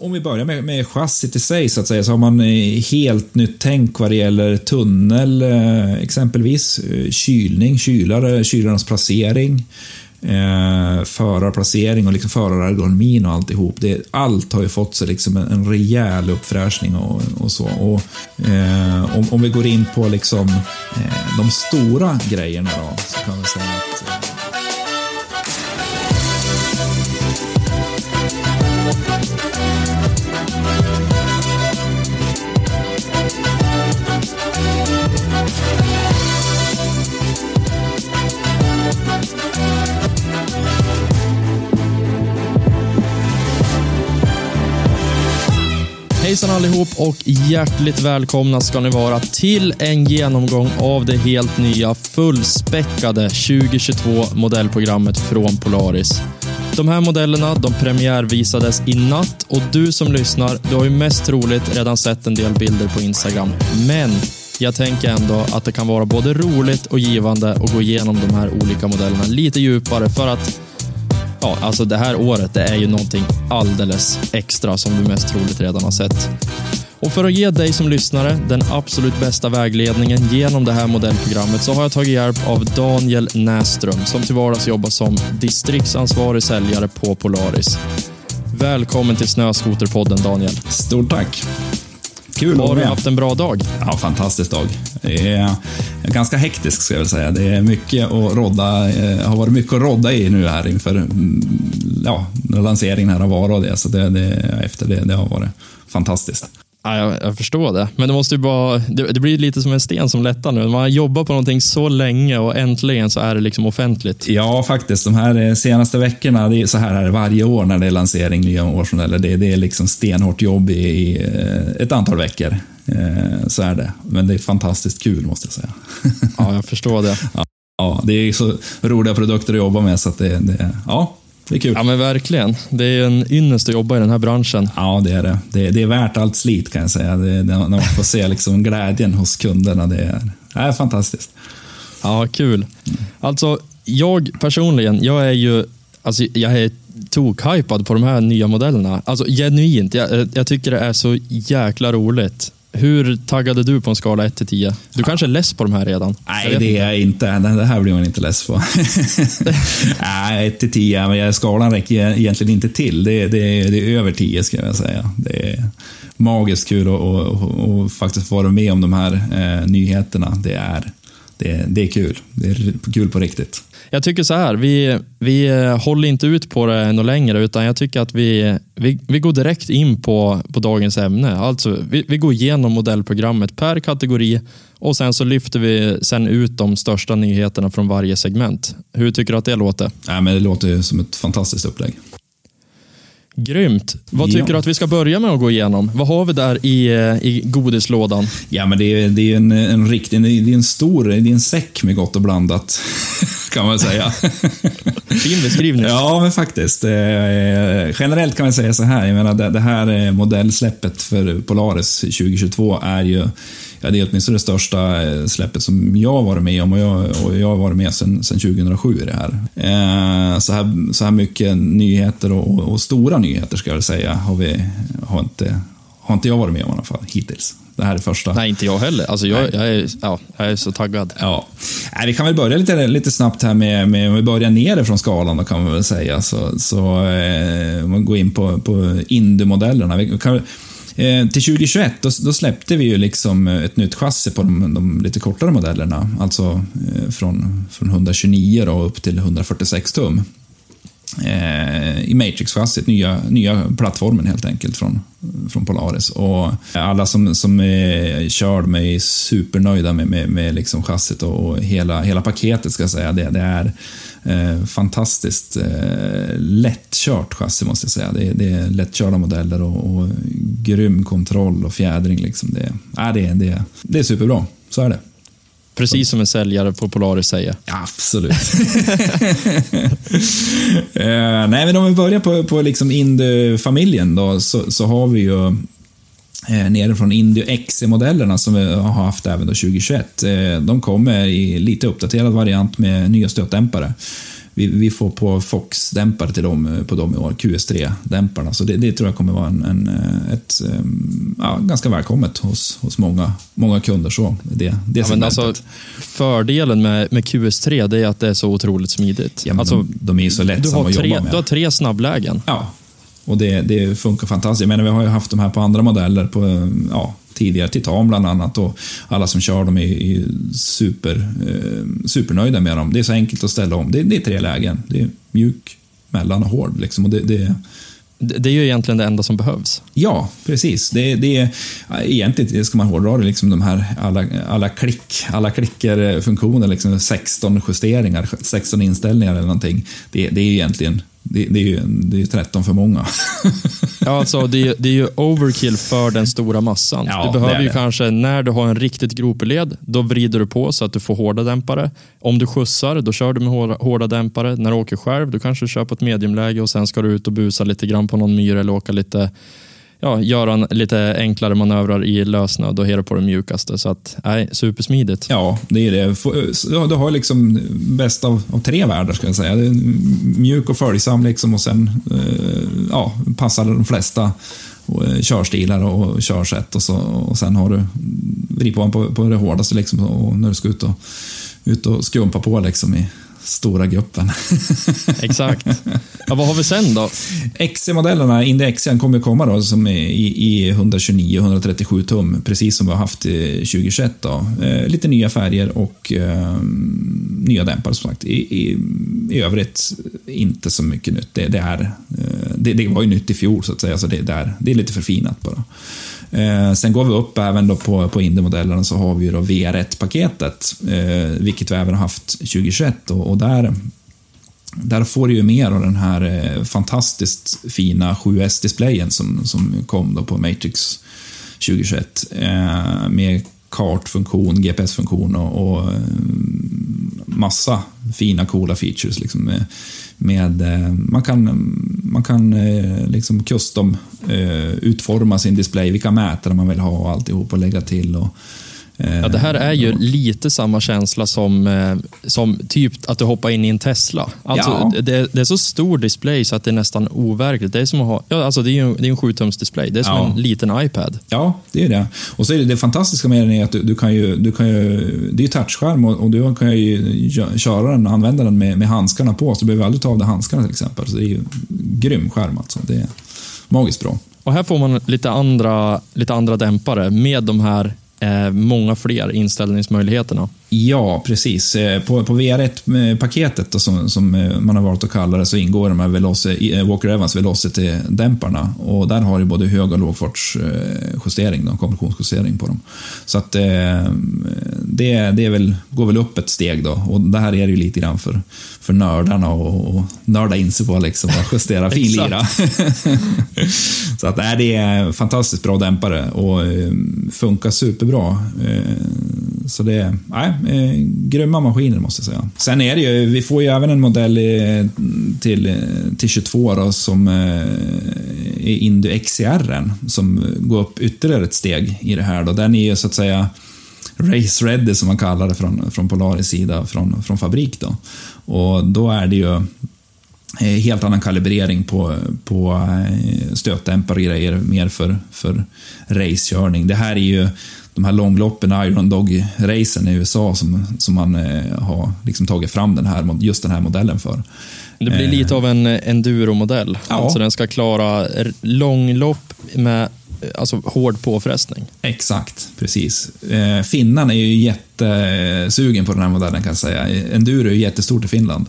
om vi börjar med, med chassit i sig så att säga, så har man eh, helt nytt tänk vad det gäller tunnel eh, exempelvis. Eh, kylning, kylare, kylarnas placering. Eh, förarplacering och liksom förarergonomin och alltihop. Det, allt har ju fått sig liksom en, en rejäl uppfräschning och, och så. Och, eh, om, om, vi går in på liksom, eh, de stora grejerna då, så kan vi säga att Hejsan allihop och hjärtligt välkomna ska ni vara till en genomgång av det helt nya fullspäckade 2022 modellprogrammet från Polaris. De här modellerna de premiärvisades i natt och du som lyssnar, du har ju mest troligt redan sett en del bilder på Instagram. Men jag tänker ändå att det kan vara både roligt och givande att gå igenom de här olika modellerna lite djupare för att ja, alltså det här året det är ju någonting alldeles extra som du mest troligt redan har sett. Och för att ge dig som lyssnare den absolut bästa vägledningen genom det här modellprogrammet så har jag tagit hjälp av Daniel Näström som till vardags jobbar som distriktsansvarig säljare på Polaris. Välkommen till Snöskoterpodden Daniel. Stort tack. Kul Har du haft en bra dag? Ja, fantastisk dag. Det är ganska hektisk ska jag väl säga. Det är mycket att rodda, eh, har varit mycket att rodda i nu här inför mm, ja, lanseringen här av Vara och det. Så det, det, efter det, det har varit fantastiskt. Ja, jag, jag, förstår det. Men det måste ju bara, det, det, blir lite som en sten som lättar nu. Man har jobbat på någonting så länge och äntligen så är det liksom offentligt. Ja, faktiskt. De här eh, senaste veckorna, det är så här är det varje år när det är lansering, nya årsmodeller. Det, det är liksom stenhårt jobb i, i eh, ett antal veckor. Eh, så är det. Men det är fantastiskt kul måste jag säga. Ja, jag förstår det. Ja, ja det är så roliga produkter att jobba med så att det, det ja, det är kul. Ja, men verkligen. Det är en ynnest att jobba i den här branschen. Ja, det är det. Det är, det är värt allt slit kan jag säga. Det, när man får se liksom glädjen hos kunderna. Det är, det är fantastiskt. Ja, kul. Alltså, jag personligen, jag är ju alltså, jag är tokhypad på de här nya modellerna. Alltså genuint. Jag, jag tycker det är så jäkla roligt. Hur taggade du på en skala 1 till 10? Du kanske är less på de här redan? Nej, det är jag inte. Det här blir man inte less på. Nej, 1 till 10, men skalan räcker egentligen inte till. Det är, det är, det är över 10 ska jag säga. Det är magiskt kul att faktiskt få vara med om de här eh, nyheterna. Det är, det, det är kul. Det är kul på riktigt. Jag tycker så här, vi, vi eh, håller inte ut på det ännu längre, utan jag tycker att vi, vi, vi går direkt in på, på dagens ämne. Alltså, vi, vi går igenom modellprogrammet per kategori och sen så lyfter vi sen ut de största nyheterna från varje segment. Hur tycker du att det låter? Ja, men det låter som ett fantastiskt upplägg. Grymt. Vad tycker ja. du att vi ska börja med att gå igenom? Vad har vi där i, eh, i godislådan? Ja, men det är, det är en, en riktig, det är en stor, det är en säck med gott och blandat, kan man säga. fin beskrivning. Ja, men faktiskt. Eh, generellt kan man säga så här, jag menar det, det här eh, modellsläppet för Polaris 2022 är ju ja, det är åtminstone det största eh, släppet som jag har varit med om och jag, och jag har varit med sedan 2007 i det här. Eh, så, här. så här mycket nyheter och, och, stora nyheter ska jag säga har, vi, har, inte, har inte jag varit med om i alla fall hittills. Det här är första. Nej, inte jag heller. Alltså jag, jag, är, ja, jag är så taggad. Ja. Nej, vi kan väl börja lite, lite snabbt här med, med om vi börjar nerifrån skalan då kan man väl säga. Så, så eh, man går in på, på Indy-modellerna. Vi kan, Eh, till 2021 då, då, släppte vi ju liksom eh, ett nytt chassi på de, de lite kortare modellerna. Alltså eh, från, från 129 då upp till 146 tum. Eh, I Matrix-chassit, nya, nya plattformen helt enkelt från, från Polaris. Och alla som, som eh, kör mig är supernöjda med, med, med liksom chassit och, och hela, hela paketet ska jag säga. Det, det är Eh, fantastiskt eh, lättkört chassi måste jag säga. Det är, det är lättkörda modeller och, och grym kontroll och fjädring. Liksom. Det, äh, det, det, det är superbra, så är det. Precis som en säljare på Polaris säger. Absolut. eh, nej, men om vi börjar på, på liksom Indy-familjen då, så, så har vi ju nere från Indio XC-modellerna som vi har haft även då 2021. Eh, de kommer i lite uppdaterad variant med nya stötdämpare. vi, vi får på Fox-dämpare till dem på dem i år, QS3-dämparna. Så det, det, tror jag kommer vara en, en ett, ja, ganska välkommet hos, hos många, många kunder. Så, det, det ja, alltså, fördelen med, med QS3 det är att det är så otroligt smidigt. Ja, alltså, de, de, är så lättsamma att jobba med. Du har tre snabblägen. Ja, och det, det funkar fantastiskt. Menar, vi har ju haft de här på andra modeller, på ja, tidigare Titan bland annat. Och alla som kör dem är, super, eh, supernöjda med dem. Det är så enkelt att ställa om. Det, det är tre lägen. Det är mjuk, mellan och hård. Liksom. Och det, det, det är ju egentligen det enda som behövs. Ja, precis. Det, det är, egentligen ska man hårdra det, liksom de här alla, alla klick, alla klicker-funktioner, liksom 16 justeringar, 16 inställningar eller någonting. Det, det är egentligen det, det, är ju det är 13 för många. ja, alltså, det, är, det är ju overkill för den stora massan. Ja, du behöver ju det. kanske, när du har en riktigt gropig led, då vrider du på så att du får hårda dämpare. Om du skjutsar, då kör du med hårda, hårda dämpare. När du åker själv, då kanske du kör på ett mediumläge och sen ska du ut och busa lite grann på någon myr eller åka lite ja, göra lite enklare manövrar i lösnöd och hera på det mjukaste. Så att, nej, supersmidigt. Ja, det är det. Du har liksom bäst av, av tre världar, ska jag säga. Mjuk och följsam liksom och sen eh, ja, passar de flesta eh, körstilar och körsätt och, så, och sen har du mm, vrid på, på, på det hårdaste liksom, och när du ska ut och, ut och skumpa på liksom i, stora gruppen. Exakt. Ja, vad har vi sen då? XC-modellerna, Indy XC kommer komma då som är i, 129-137 tum, precis som vi har haft 2021. Då. Eh, lite nya färger och eh, nya dämpare som sagt. I, i, I övrigt inte så mycket nytt. Det, det är, eh, det, det, var ju nytt i fjol så att säga, så det, det, är, det är lite förfinat bara. Eh, sen går vi upp även då på, på Indy-modellerna så har vi då VR1-paketet, eh, vilket vi även har haft 2021 och, och där där får du ju mer av den här eh, fantastiskt fina 7S-displayen som, som kom då på Matrix 2021 eh, med kartfunktion, GPS-funktion och, och, mm, massa fina coola features. Liksom eh, med, eh, man kan, man kan eh, liksom custom eh, utforma sin display, vilka mätare man vill ha och alltihop och lägga till. Och, Ja, det här är ju lite samma känsla som, eh, som typ att du hoppar in i en Tesla. Alltså, ja. det, det, är så stor display så att det är nästan overkligt. Det är som att ha, ja, alltså det är ju det är en 7 tums display. Det är som ja. en liten iPad. Ja, det är det. Och så är det, det fantastiska med den är att du, du, kan ju, du kan ju, det är ju touchskärm och, och, du kan ju köra den, använda den med, med handskarna på, så du behöver aldrig ta av dig handskarna till exempel. Så det är ju grym skärm alltså. Det är magiskt bra. Och här får man lite andra, lite andra dämpare med de här Eh, många fler inställningsmöjligheterna. Ja, precis. Eh, på, på VR1-paketet som, som eh, man har valt att kalla det så ingår de här Veloci, eh, Walker Evans Velocity-dämparna och där har du både hög och lågfartsjustering, kompressionsjustering på dem. Så att det, det är väl, går väl upp ett steg då och det här är ju lite grann för, för nördarna och, och nörda in sig på liksom att justera finlira. så att det är fantastiskt bra dämpare och funkar superbra. Så det, nej, eh, grymma maskiner måste jag säga. Sen är det ju, vi får ju även en modell i, till, till 22 då, som eh, är Indy XCR som går upp ytterligare ett steg i det här. Då. Den är ju så att säga race ready som man kallar det från, från Polaris sida, från, från fabrik. Då. Och då är det ju eh, helt annan kalibrering på, på eh, stötdämpare och grejer, mer för, för racekörning. Det här är ju de här långloppen, Iron Dog-racen i USA som, som man eh, har liksom tagit fram den här, just den här modellen för. Det blir lite av en enduro-modell. Ja. Alltså den ska klara långlopp med alltså, hård påfrestning. Exakt, precis. Eh, Finland är ju jättesugen på den här modellen kan jag säga. Enduro är ju jättestort i Finland.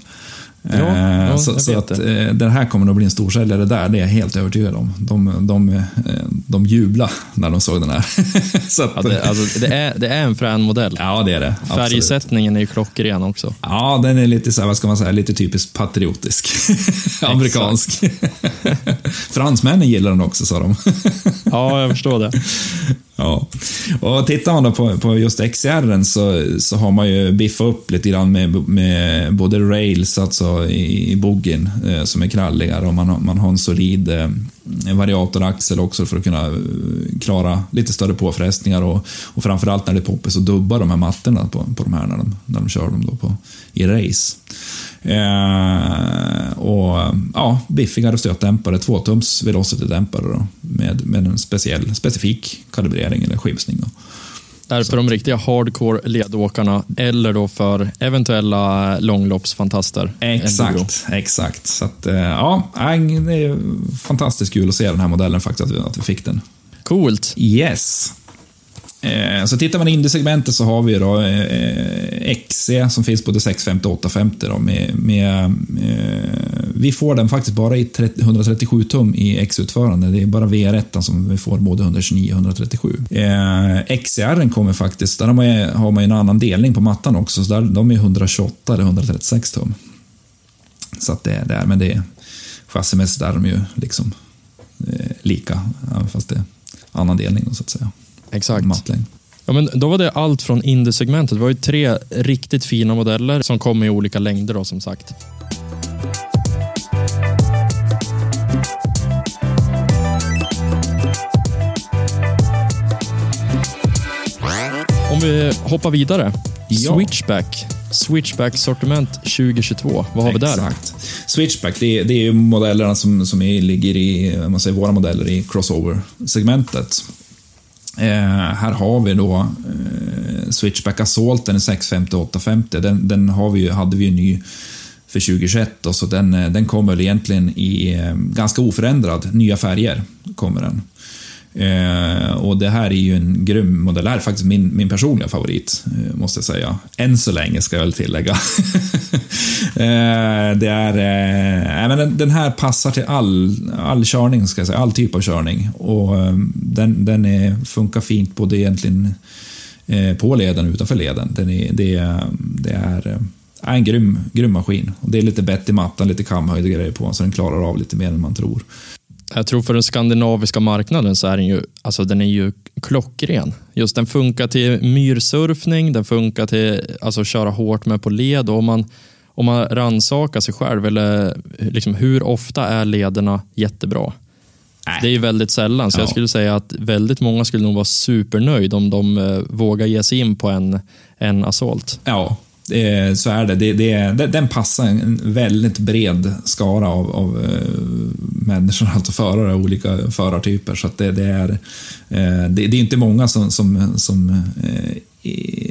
Ja, ja, eh, så, så att det. Eh, det här kommer nog bli en storsäljare där, det är jag helt övertygad om. De, de, eh, de jublade när de såg den här. så att, ja, det, alltså, det, är, det är en frän modell. Ja, det är det. Färgsättningen är ju klockren också. Ja, den är lite så här, vad ska man säga, lite typiskt patriotisk. Amerikansk. Fransmännen gillar den också, sa de. ja, jag förstår det. Ja. Och tittar man då på, på just XR så, så har man ju biffat upp lite grann med, med både rails, alltså i, i boggin, eh, som är kralligare och man har, man har en solid, eh, Eh, variatoraxel också för att kunna eh, klara lite större påfrestningar och, och framförallt när det är poppis att dubba de här mattorna på, på de här när de, när de kör dem då på, i race. Eh, och ja, biffigare stötdämpare, tvåtums velocity-dämpare då, med, med en speciell, specifik kalibrering eller skivsning. Då. Är för de riktiga hardcore ledåkarna eller då för eventuella långloppsfantaster? Exakt, exakt. Så att, eh, ja, det är fantastiskt kul att se den här modellen faktiskt, att vi fick den. Coolt. Yes. Eh, så tittar man i indiesegmentet så har vi då eh, XC som finns både 650 och 850. Då, med, med eh, vi får den faktiskt bara i 30, 137 tum i X-utförande. Det är bara VR1 som vi får både 129 och 137. Eh, XCR kommer faktiskt, där har man, ju, har man en annan delning på mattan också, så där, de är 128 eller 136 tum. Så att det är där, men det är chassimässigt där är de ju liksom eh, lika, fast det är annan delning då, så att säga. Exakt. Mattlängd. Ja, men då var det allt från Indie-segmentet. Det var ju tre riktigt fina modeller som kom i olika längder då, som sagt. Om vi hoppar vidare. Ja. Switchback. Switchback-sortiment 2022. Vad har vi där? Exakt. Switchback, det är, det är modellerna som, som är, ligger i, man säger våra modeller i crossover-segmentet. Eh, här har vi då eh, Switchback är 650-850. Den, den har vi, hade vi ju ny för 2021 då, så den, eh, den kommer egentligen i eh, ganska oförändrad, nya färger kommer den. Eh, och det här är ju en grym modell. Det här är faktiskt min, min personliga favorit, eh, måste jag säga. Än så länge, ska jag väl tillägga. eh, det är, eh, men den, den, här passar till all, all körning, ska jag säga. All typ av körning. Och eh, den, den är, funkar fint både egentligen eh, på leden och utanför leden. Den är, det, det är eh, en grym, grym maskin. Och det är lite bett i mattan, lite kamhöjd och grejer på så den klarar av lite mer än man tror. Jag tror för den skandinaviska marknaden så är den ju, alltså den är ju klockren. Just den funkar till myrsurfning, den funkar till alltså köra hårt med på led och om man, om man ransakar sig själv, eller liksom, hur ofta är lederna jättebra? Nej. Det är ju väldigt sällan, så ja. jag skulle säga att väldigt många skulle nog vara supernöjd om de eh, vågar ge sig in på en, en Assault. Ja, Eh, så är det. det, det den passar en väldigt bred skara av, av eh, människor, alltså förare, olika förartyper. Så det, det, är, eh, det, det, är inte många som, som, som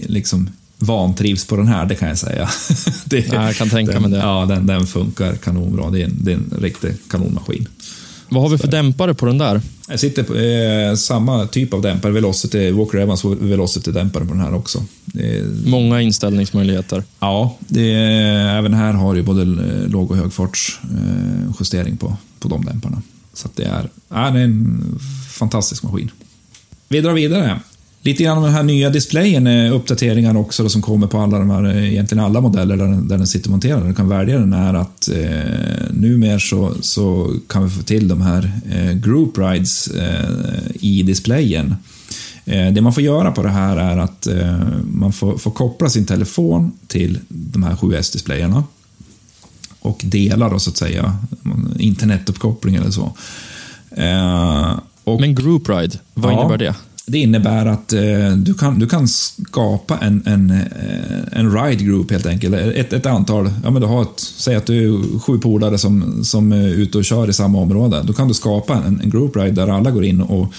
liksom vantrivs på den här, det kan jag säga. det, jag kan tänka den, mig det. Ja, den, den funkar kanonbra. Det är en, det är en riktig kanonmaskin. Vad har vi för dämpare på den där? Jag sitter på eh, samma typ av dämpare, Velocity, Walker Evans Velocity-dämpare på den här också. Många inställningsmöjligheter. Ja, det även här har du både låg och högfartsjustering eh, på, på de dämparna. Så det är, ja, det är en fantastisk maskin. Vi drar vidare. Lite grann den här nya displayen, uppdateringar också då, som kommer på alla de här, eh, egentligen alla modeller där den, där den sitter monterad. Du kan välja den är att eh, numera så, så kan vi få till de här eh, group rides eh, i displayen. Eh, det man får göra på det här är att eh, man får, får koppla sin telefon till de här 7S-displayerna och dela då så att säga internetuppkoppling eller så. Och, Men group ride, vad ja, innebär det? Det innebär att eh, du, kan, du kan skapa en, en, eh, en ride group helt enkelt. Ett, ett antal, ja men du har ett, säg att du är sju polare som, som är ute och kör i samma område. Då kan du skapa en, en group ride där alla går in och,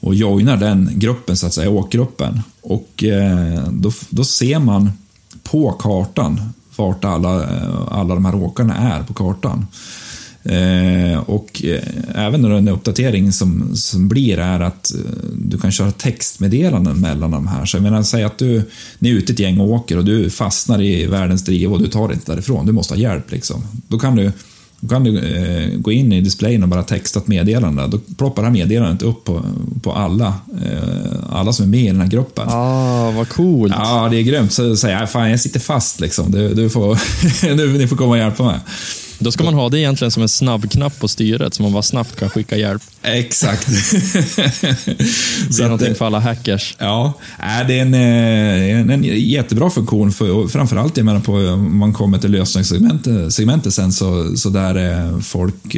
och joinar den gruppen, så att säga, åkgruppen. Och eh, då, då ser man på kartan vart alla, eh, alla de här åkarna är på kartan. Eh, och eh, även en uppdatering som, som blir är att eh, du kan köra textmeddelanden mellan de här. Så jag menar, säg att du ni är ute ett gäng och åker och du fastnar i världens driv och du tar inte därifrån, du måste ha hjälp. Liksom. Då kan du då kan du eh, gå in i displayen och bara texta ett meddelande. Då ploppar det här meddelandet upp på, på alla, alla som är med i den här gruppen. Ah, vad coolt! Ja, det är grymt. Så säger jag, fan jag sitter fast liksom. Du, du får, ni får komma och hjälpa mig. Då ska man ha det egentligen som en snabbknapp på styret, så man bara snabbt kan skicka hjälp. Exakt. det är någonting för alla hackers. Ja, det är en, eh, en, en jättebra funktion, för, framförallt jag menar på, om man kommer till lösningssegmentet segmentet sen, så, så där folk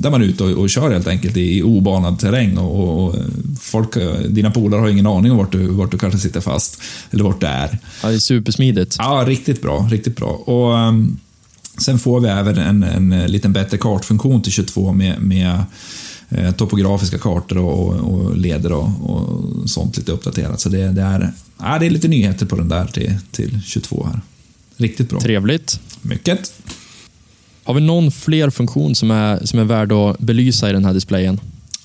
där man är ute och, och kör helt enkelt i, i obanad terräng och, och folk, dina polare har ingen aning om vart du, vart du kanske sitter fast, eller vart du är. Ja, det är supersmidigt. Ja, riktigt bra, riktigt bra. Och um, Sen får vi även en, en liten bättre kartfunktion till 22 med, med eh, topografiska kartor och, och leder och, och, sånt lite uppdaterat. Så det, det, är, ja, det är lite nyheter på den där till, till 22 här. Riktigt bra. Trevligt. Mycket. Har vi någon fler funktion som är, som är värd att belysa i den här displayen?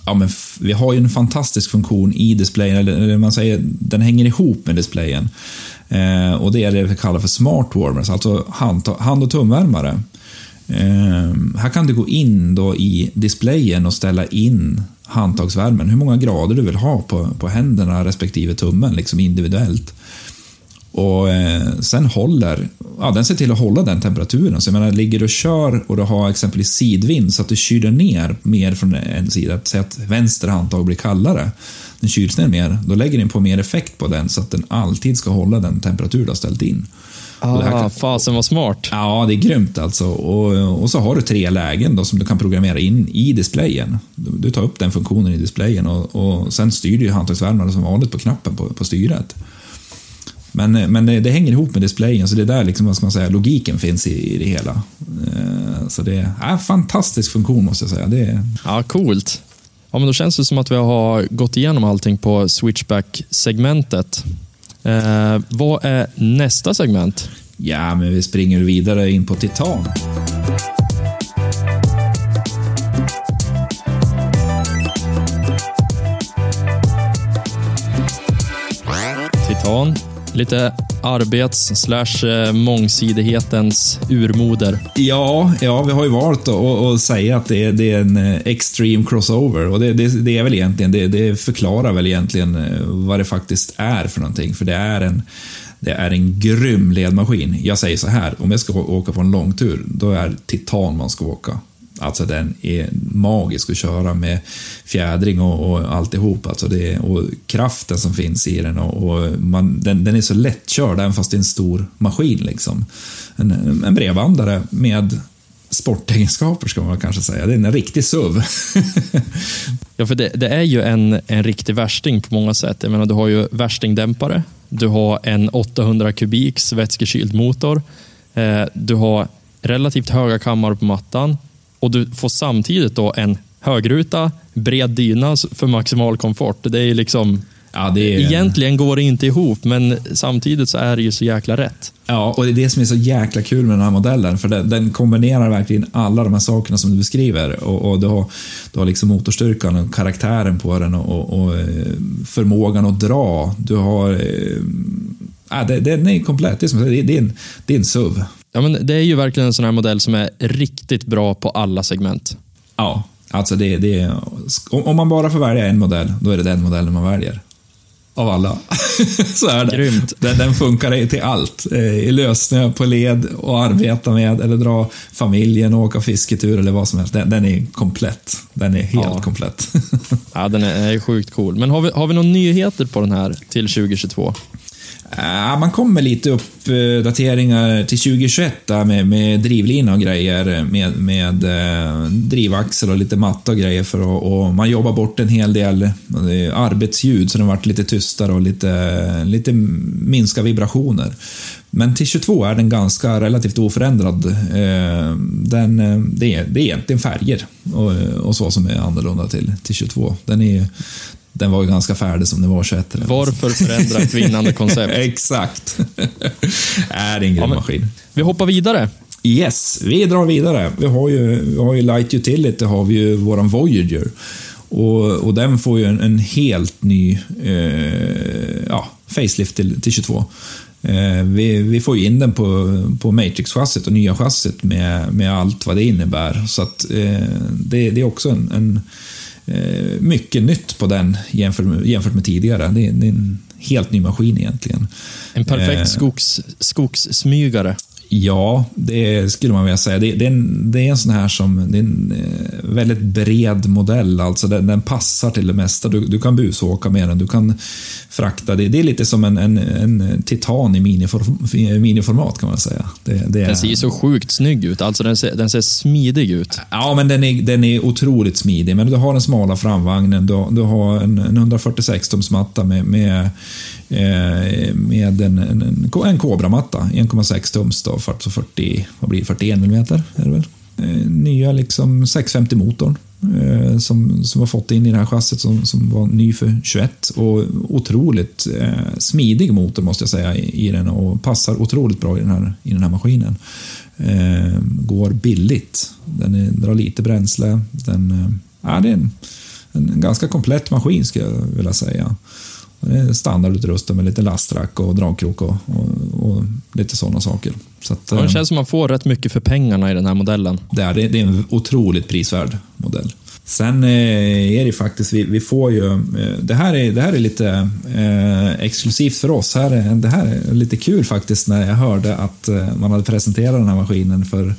Ja, men vi har ju en fantastisk funktion i displayen, eller man säger, den hänger ihop med displayen. Eh, och det är det vi kallar för smart warmers, alltså hand, hand och tumvärmare. Eh, här kan du gå in då i displayen och ställa in handtagsvärmen, hur många grader du vill ha på, på händerna respektive tummen, liksom individuellt. Och eh, sen håller, ja, den ser till att hålla den temperaturen. Så jag menar, ligger du och kör och du har exempelvis sidvind så att du kyler ner mer från en sida, säg att vänster handtag blir kallare, den kyls ner mer, då lägger den på mer effekt på den så att den alltid ska hålla den temperatur du har ställt in. Ah, kan... fasen var smart. Ja, det är grymt alltså. Och, och så har du tre lägen då som du kan programmera in i displayen. Du, du tar upp den funktionen i displayen och, och sen styr du handtagsvärmaren som vanligt på knappen på, på styret. Men, men det, det, hänger ihop med displayen, så det är där liksom, vad ska man säga, logiken finns i, i det hela. Eh, så det är en fantastisk funktion måste jag säga. Det är... Ja, coolt. Ja, men då känns det som att vi har gått igenom allting på Switchback-segmentet. Eh, vad är nästa segment? Ja, men vi springer vidare in på Titan. Titan lite arbets slash eh, mångsidighetens urmoder. Ja, ja, vi har ju valt att, säga att det är, det är, en eh, extreme crossover och det, det, det är väl egentligen, det, det, förklarar väl egentligen eh, vad det faktiskt är för någonting, för det är en det är en grym ledmaskin. Jag säger så här, om jag ska åka på en långtur, då är titan man ska åka. Alltså den är magisk att köra med fjädring och, och alltihop. Alltså det, och kraften som finns i den. Och, och man, den, den, är så lättkörd även fast det är en stor maskin. Liksom. En, en brevandare med sportegenskaper ska man kanske säga. Det är en riktig SUV. ja, för det, det, är ju en, en riktig värsting på många sätt. Jag menar, du har ju värstingdämpare, du har en 800 kubiks vätskekyld motor, eh, du har relativt höga kammare på mattan, och du får samtidigt då en högruta, bred dyna för maximal komfort. Det är liksom... Ja, det är... Egentligen går det inte ihop, men samtidigt så är det ju så jäkla rätt. Ja, och det är det som är så jäkla kul med den här modellen, för den, den kombinerar verkligen alla de här sakerna som du beskriver. Och, och du, har, du har liksom motorstyrkan och karaktären på den och, och, och eh, förmågan att dra. Du har... Äh, det, den är komplett. Det är, som, det är, en, det är en SUV. Ja, men det är ju verkligen en sån här modell som är riktigt bra på alla segment. Ja, alltså det, det är, om man bara får välja en modell, då är det den modellen man väljer. Av alla. så är det. Grymt. Den, den funkar till allt. Eh, I lössnö, på led och arbeta med, eller dra familjen och åka fisketur eller vad som helst. Den, den är komplett. Den är helt ja. komplett. ja, den är sjukt cool. Men har vi, har vi några nyheter på den här till 2022? Ja, man kommer lite uppdateringar till 2021 där med, med drivlina och grejer, med, med eh, drivaxel och lite matta och grejer för att, och man jobbar bort en hel del arbetsljud så den varit lite tystare och lite, lite minska vibrationer. Men till 22 är den ganska relativt oförändrad. Eh, den, eh, det, är, det är egentligen färger och, och så som är annorlunda till, till 22. Den är, den var ju ganska färdig som den var 21. Varför förändra ett vinnande koncept? Exakt. är en grym ja, maskin. Vi hoppar vidare. Yes, vi drar vidare. Vi har ju, vi har ju Light Utility, har vi ju våran Voyager. Och, och den får ju en, en helt ny eh, ja, facelift till, till 22. Eh, vi, vi, får ju in den på, på Matrix-chassit och nya chassit med, med allt vad det innebär. Så att eh, det, det, är också en, en mycket nytt på den jämfört med, jämfört med tidigare. Det är, det är, en helt ny maskin egentligen. En perfekt eh, skogs, skogssmygare. Ja, det skulle man vilja säga. Det, det, är, en, det är en sån här som, det är en eh, väldigt bred modell, alltså den, den passar till det mesta. Du, du kan busåka med den, du kan frakta. Det, det är lite som en, en, en titan i miniform, miniformat kan man säga. Det, det är, Den ser ju så sjukt snygg ut, alltså den ser, den ser smidig ut. Ja, men den är, den är otroligt smidig. Men du har den smala framvagnen, du, du har en, en 146 matta med, med Eh, med en, en, en Cobra-matta, 1,6 tums då, 40, vad blir det, 41 mm är det väl. Eh, nya liksom 650-motorn eh, som, som har fått in i det här chassit som, som var ny för 21 och otroligt eh, smidig motor måste jag säga i, i, den och passar otroligt bra i den här, i den här maskinen. Eh, går billigt, den är, drar lite bränsle, den, eh, det är en, en ganska komplett maskin skulle jag vilja säga. Standardutrustad med lite lastrack och dragkrok och, och, och lite sådana saker. Så att, ja, det känns som man får rätt mycket för pengarna i den här modellen. Det är, det är en otroligt prisvärd modell. Sen eh, är det faktiskt, vi, vi får ju, eh, det här är, det här är lite eh, exklusivt för oss. Här, det här är lite kul faktiskt när jag hörde att eh, man hade presenterat den här maskinen för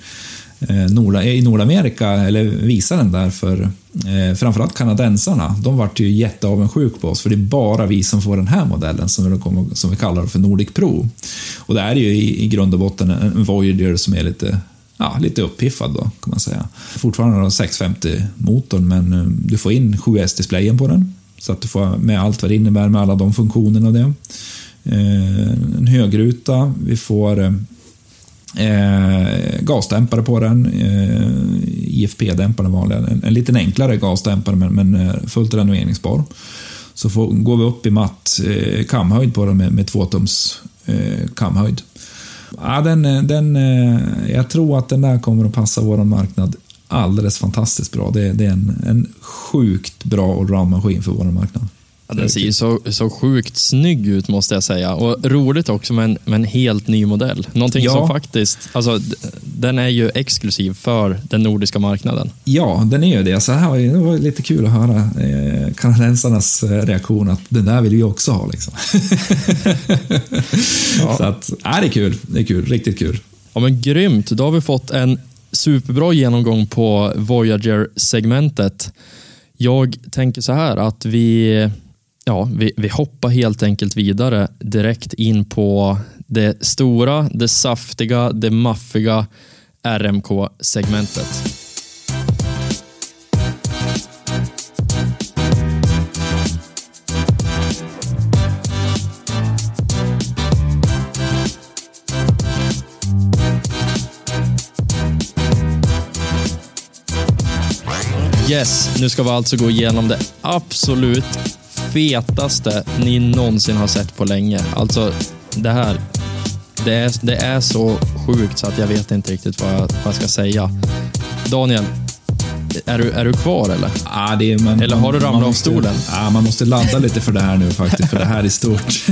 Eh, Nord i Nordamerika, eller visa den där för eh, framförallt kanadensarna. De vart ju jätteavundsjuka på oss, för det är bara vi som får den här modellen som vi, som vi kallar för Nordic Pro. Och det är ju i, i grund och botten en Voyager som är lite ja, lite uppiffad då, kan man säga. Fortfarande har 650-motorn, men eh, du får in 7S-displayen på den. Så att du får med allt vad det innebär med alla de funktionerna det. Eh, en högruta, vi får eh, Eh, gasdämpare på den, eh, IFP-dämpare vanliga. En, en liten enklare gasdämpare men, men eh, fullt renoveringsbar. Så får, går vi upp i matt eh, kamhöjd på den med, med 2 tums eh, kamhöjd. Ja, den, eh, den, eh, jag tror att den där kommer att passa vår marknad alldeles fantastiskt bra. Det, det är en, en sjukt bra allround-maskin för vår marknad. Ja, den ser ju så, så sjukt snygg ut måste jag säga. Och roligt också med en, med en helt ny modell. Någonting ja. som faktiskt, alltså, den är ju exklusiv för den nordiska marknaden. Ja, den är ju det. Så här, det var lite kul att höra eh, kanadensarnas eh, reaktion att den där vill vi också ha. Liksom. ja. Så att, äh, det är kul. Det är kul. Riktigt kul. Ja, men grymt. Då har vi fått en superbra genomgång på Voyager-segmentet. Jag tänker så här att vi ja, vi, vi hoppar helt enkelt vidare direkt in på det stora, det saftiga, det maffiga RMK-segmentet. Yes, nu ska vi alltså gå igenom det absolut fetaste ni någonsin har sett på länge. Alltså, det här. Det är, det är så sjukt så att jag vet inte riktigt vad jag, vad jag ska säga. Daniel, är du, är du kvar eller? Ah, det är, man, eller har du ramlat av stolen? Ah, man måste ladda lite för det här nu faktiskt, för det här är stort.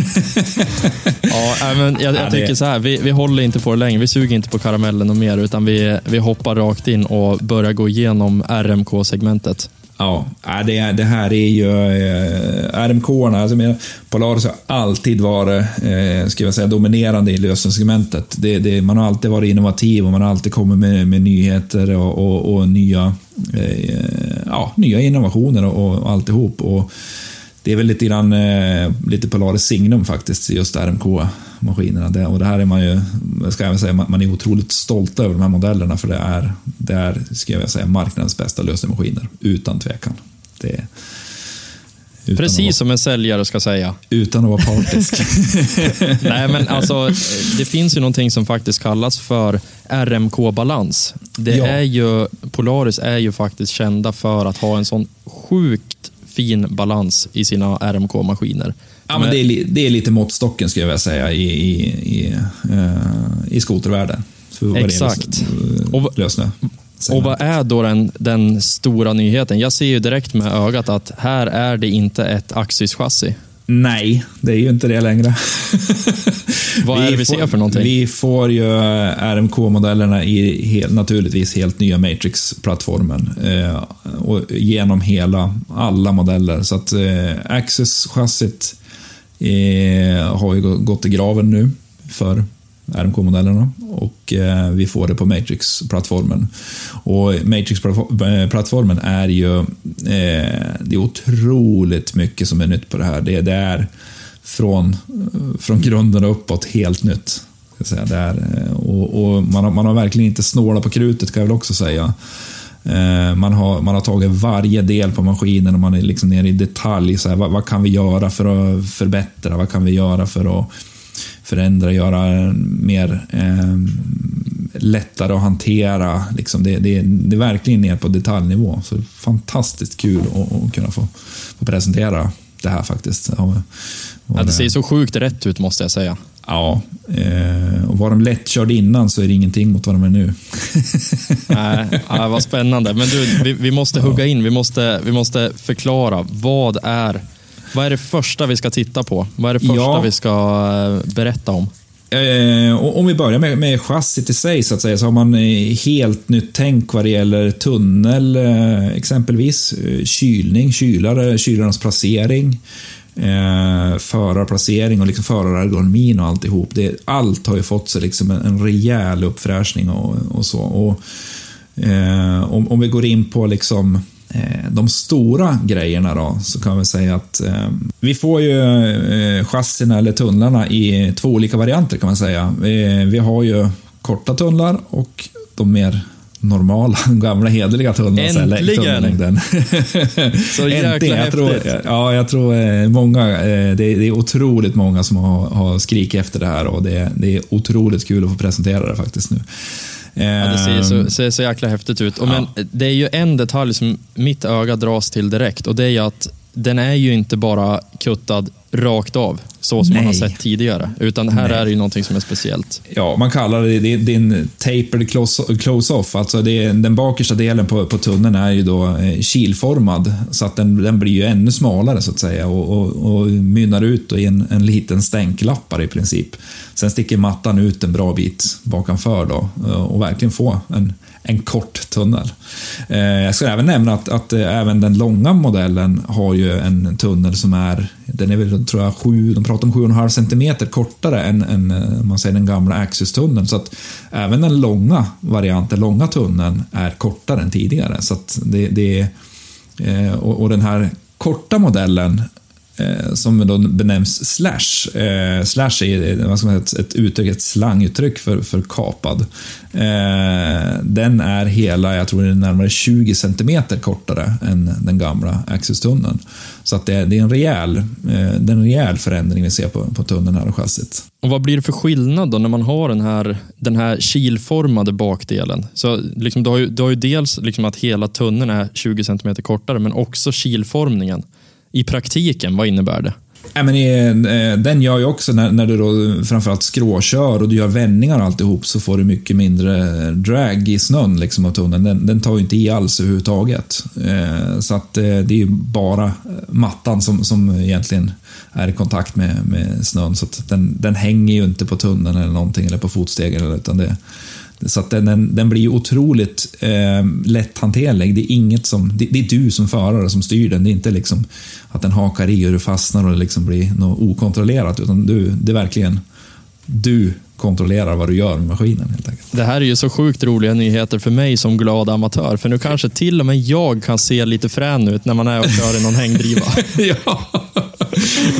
ja, men jag, jag tycker så här, vi, vi håller inte på det längre. Vi suger inte på karamellen och mer, utan vi, vi hoppar rakt in och börjar gå igenom RMK-segmentet. Ja, äh, det, det här är ju eh, RMK-arna. Alltså, Polaris har alltid varit eh, ska jag säga, dominerande i lösensegmentet. Det, det, man har alltid varit innovativ och man har alltid kommit med, med nyheter och, och, och nya, eh, ja, nya innovationer och, och alltihop. Och det är väl lite grann eh, lite Polaris signum faktiskt, just RMK. RMK-maskinerna. Det, och det här är man ju, ska jag säga, man är otroligt stolt över de här modellerna för det är, det är ska jag säga, marknadens bästa lösenmaskiner, utan tvekan. Det, Precis vara, som en säljare ska säga. Utan att vara partisk. Nej, men alltså, det finns ju någonting som faktiskt kallas för RMK-balans. Det ja. är ju, Polaris är ju faktiskt kända för att ha en sån sjukt fin balans i sina RMK-maskiner. Ja, men det är, det är lite måttstocken skulle jag vilja säga i, i, i, uh, i skotervärlden. Exakt. Och, lösnö. Och vad är då den, den stora nyheten? Jag ser ju direkt med ögat att här är det inte ett Axis-chassi. Nej, det är ju inte det längre. Vad är det vi ser för någonting? Vi får ju RMK-modellerna i helt, naturligtvis helt nya Matrix-plattformen. Eh, och genom hela, alla modeller. Så att eh, Access-chassit eh, har ju gått i graven nu för RMK-modellerna och eh, vi får det på Matrix-plattformen. Och Matrix-plattformen är ju eh, det är otroligt mycket som är nytt på det här. Det, det är från, från grunden och uppåt helt nytt. Ska säga. Det är, eh, och, och man, har, man har verkligen inte snålat på krutet kan jag väl också säga. Eh, man har, man har tagit varje del på maskinen och man är liksom nere i detalj. Så här, vad, vad, kan vi göra för att förbättra? Vad kan vi göra för att förändra, göra mer eh, lättare att hantera? Liksom det, det, det är verkligen ner på detaljnivå. Så det är fantastiskt kul att, att kunna få, få presentera det här faktiskt. Ja, det ser så sjukt rätt ut måste jag säga. Ja, eh, och var de lättkörda innan så är det ingenting mot vad de är nu. Nej, ja, vad spännande. Men du, vi, vi måste hugga in, vi måste, vi måste förklara. Vad är, vad är det första vi ska titta på? Vad är det första ja. vi ska eh, berätta om? Eh, om vi börjar med, med chassit i sig så att säga, så har man eh, helt nytt tänk vad det gäller tunnel, exempelvis. Kylning, kylare, kylarnas placering eh, förarplacering och liksom förarergonomin och alltihop. Det, allt har ju fått sig liksom en, en rejäl uppfräschning och, och så. Och, eh, om, om vi går in på liksom de stora grejerna då, så kan vi säga att eh, vi får ju eh, chassina eller tunnlarna i två olika varianter kan man säga. Vi, vi har ju korta tunnlar och de mer normala, gamla hederliga tunnlar. Äntligen! Så jäkla Äntligen. Jag tror, ja, jag tror eh, många, eh, det är otroligt många som har, har skrikit efter det här och det, det är otroligt kul att få presentera det faktiskt nu. Ja, det ser så, ehm, ser så jäkla häftigt ut. Och ja. men, det är ju en detalj som mitt öga dras till direkt och det är ju att den är ju inte bara kuttad rakt av, så som Nej. man har sett tidigare. Utan här Nej. är det ju någonting som är speciellt. Ja, man kallar det, det, det är en tapered close-off. Alltså det, den bakersta delen på, på tunneln är ju då eh, kilformad, så att den, den blir ju ännu smalare så att säga och, och, och mynnar ut i en, en liten stänklappare i princip. Sen sticker mattan ut en bra bit bakanför då och verkligen få en en kort tunnel. Eh, jag ska även nämna att, att eh, även den långa modellen har ju en tunnel som är, den är väl, tror jag, sju, de pratar om 7,5 cm kortare än, än eh, man säger, den gamla Axis-tunneln. Så att även den långa varianten, långa tunneln, är kortare än tidigare. Så att det, det och, och den här korta modellen Eh, som då benämns slash. Eh, slash är eh, vad ska man säga, ett, uttryck, ett slanguttryck för, för kapad. Eh, den är hela, jag tror det är närmare 20 cm kortare än den gamla Axis-tunneln. Så att det, det, är en rejäl, eh, det är en rejäl förändring vi ser på, på tunneln här och chassit. Och vad blir det för skillnad då när man har den här, den här kilformade bakdelen? Så liksom, du, har ju, du har ju dels liksom att hela tunneln är 20 cm kortare, men också kilformningen i praktiken, vad innebär det? Ja, men, eh, den gör ju också när, när du då framförallt skråkör och du gör vändningar och alltihop så får du mycket mindre drag i snön liksom, av tunneln. Den, den tar ju inte i alls överhuvudtaget. Eh, så att eh, det är ju bara eh, mattan som, som egentligen är i kontakt med, med snön. Så att den, den hänger ju inte på tunneln eller någonting eller på fotstegen utan det, så att den, den blir otroligt eh, lätthanterlig. Det är, inget som, det, det, är du som förare som styr den. Det är inte liksom att den hakar i och du fastnar och det liksom blir något okontrollerat. Utan du, det är verkligen du kontrollerar vad du gör med maskinen. Helt enkelt. Det här är ju så sjukt roliga nyheter för mig som glad amatör. För nu kanske till och med jag kan se lite frän ut när man är och kör i någon hängdriva. ja,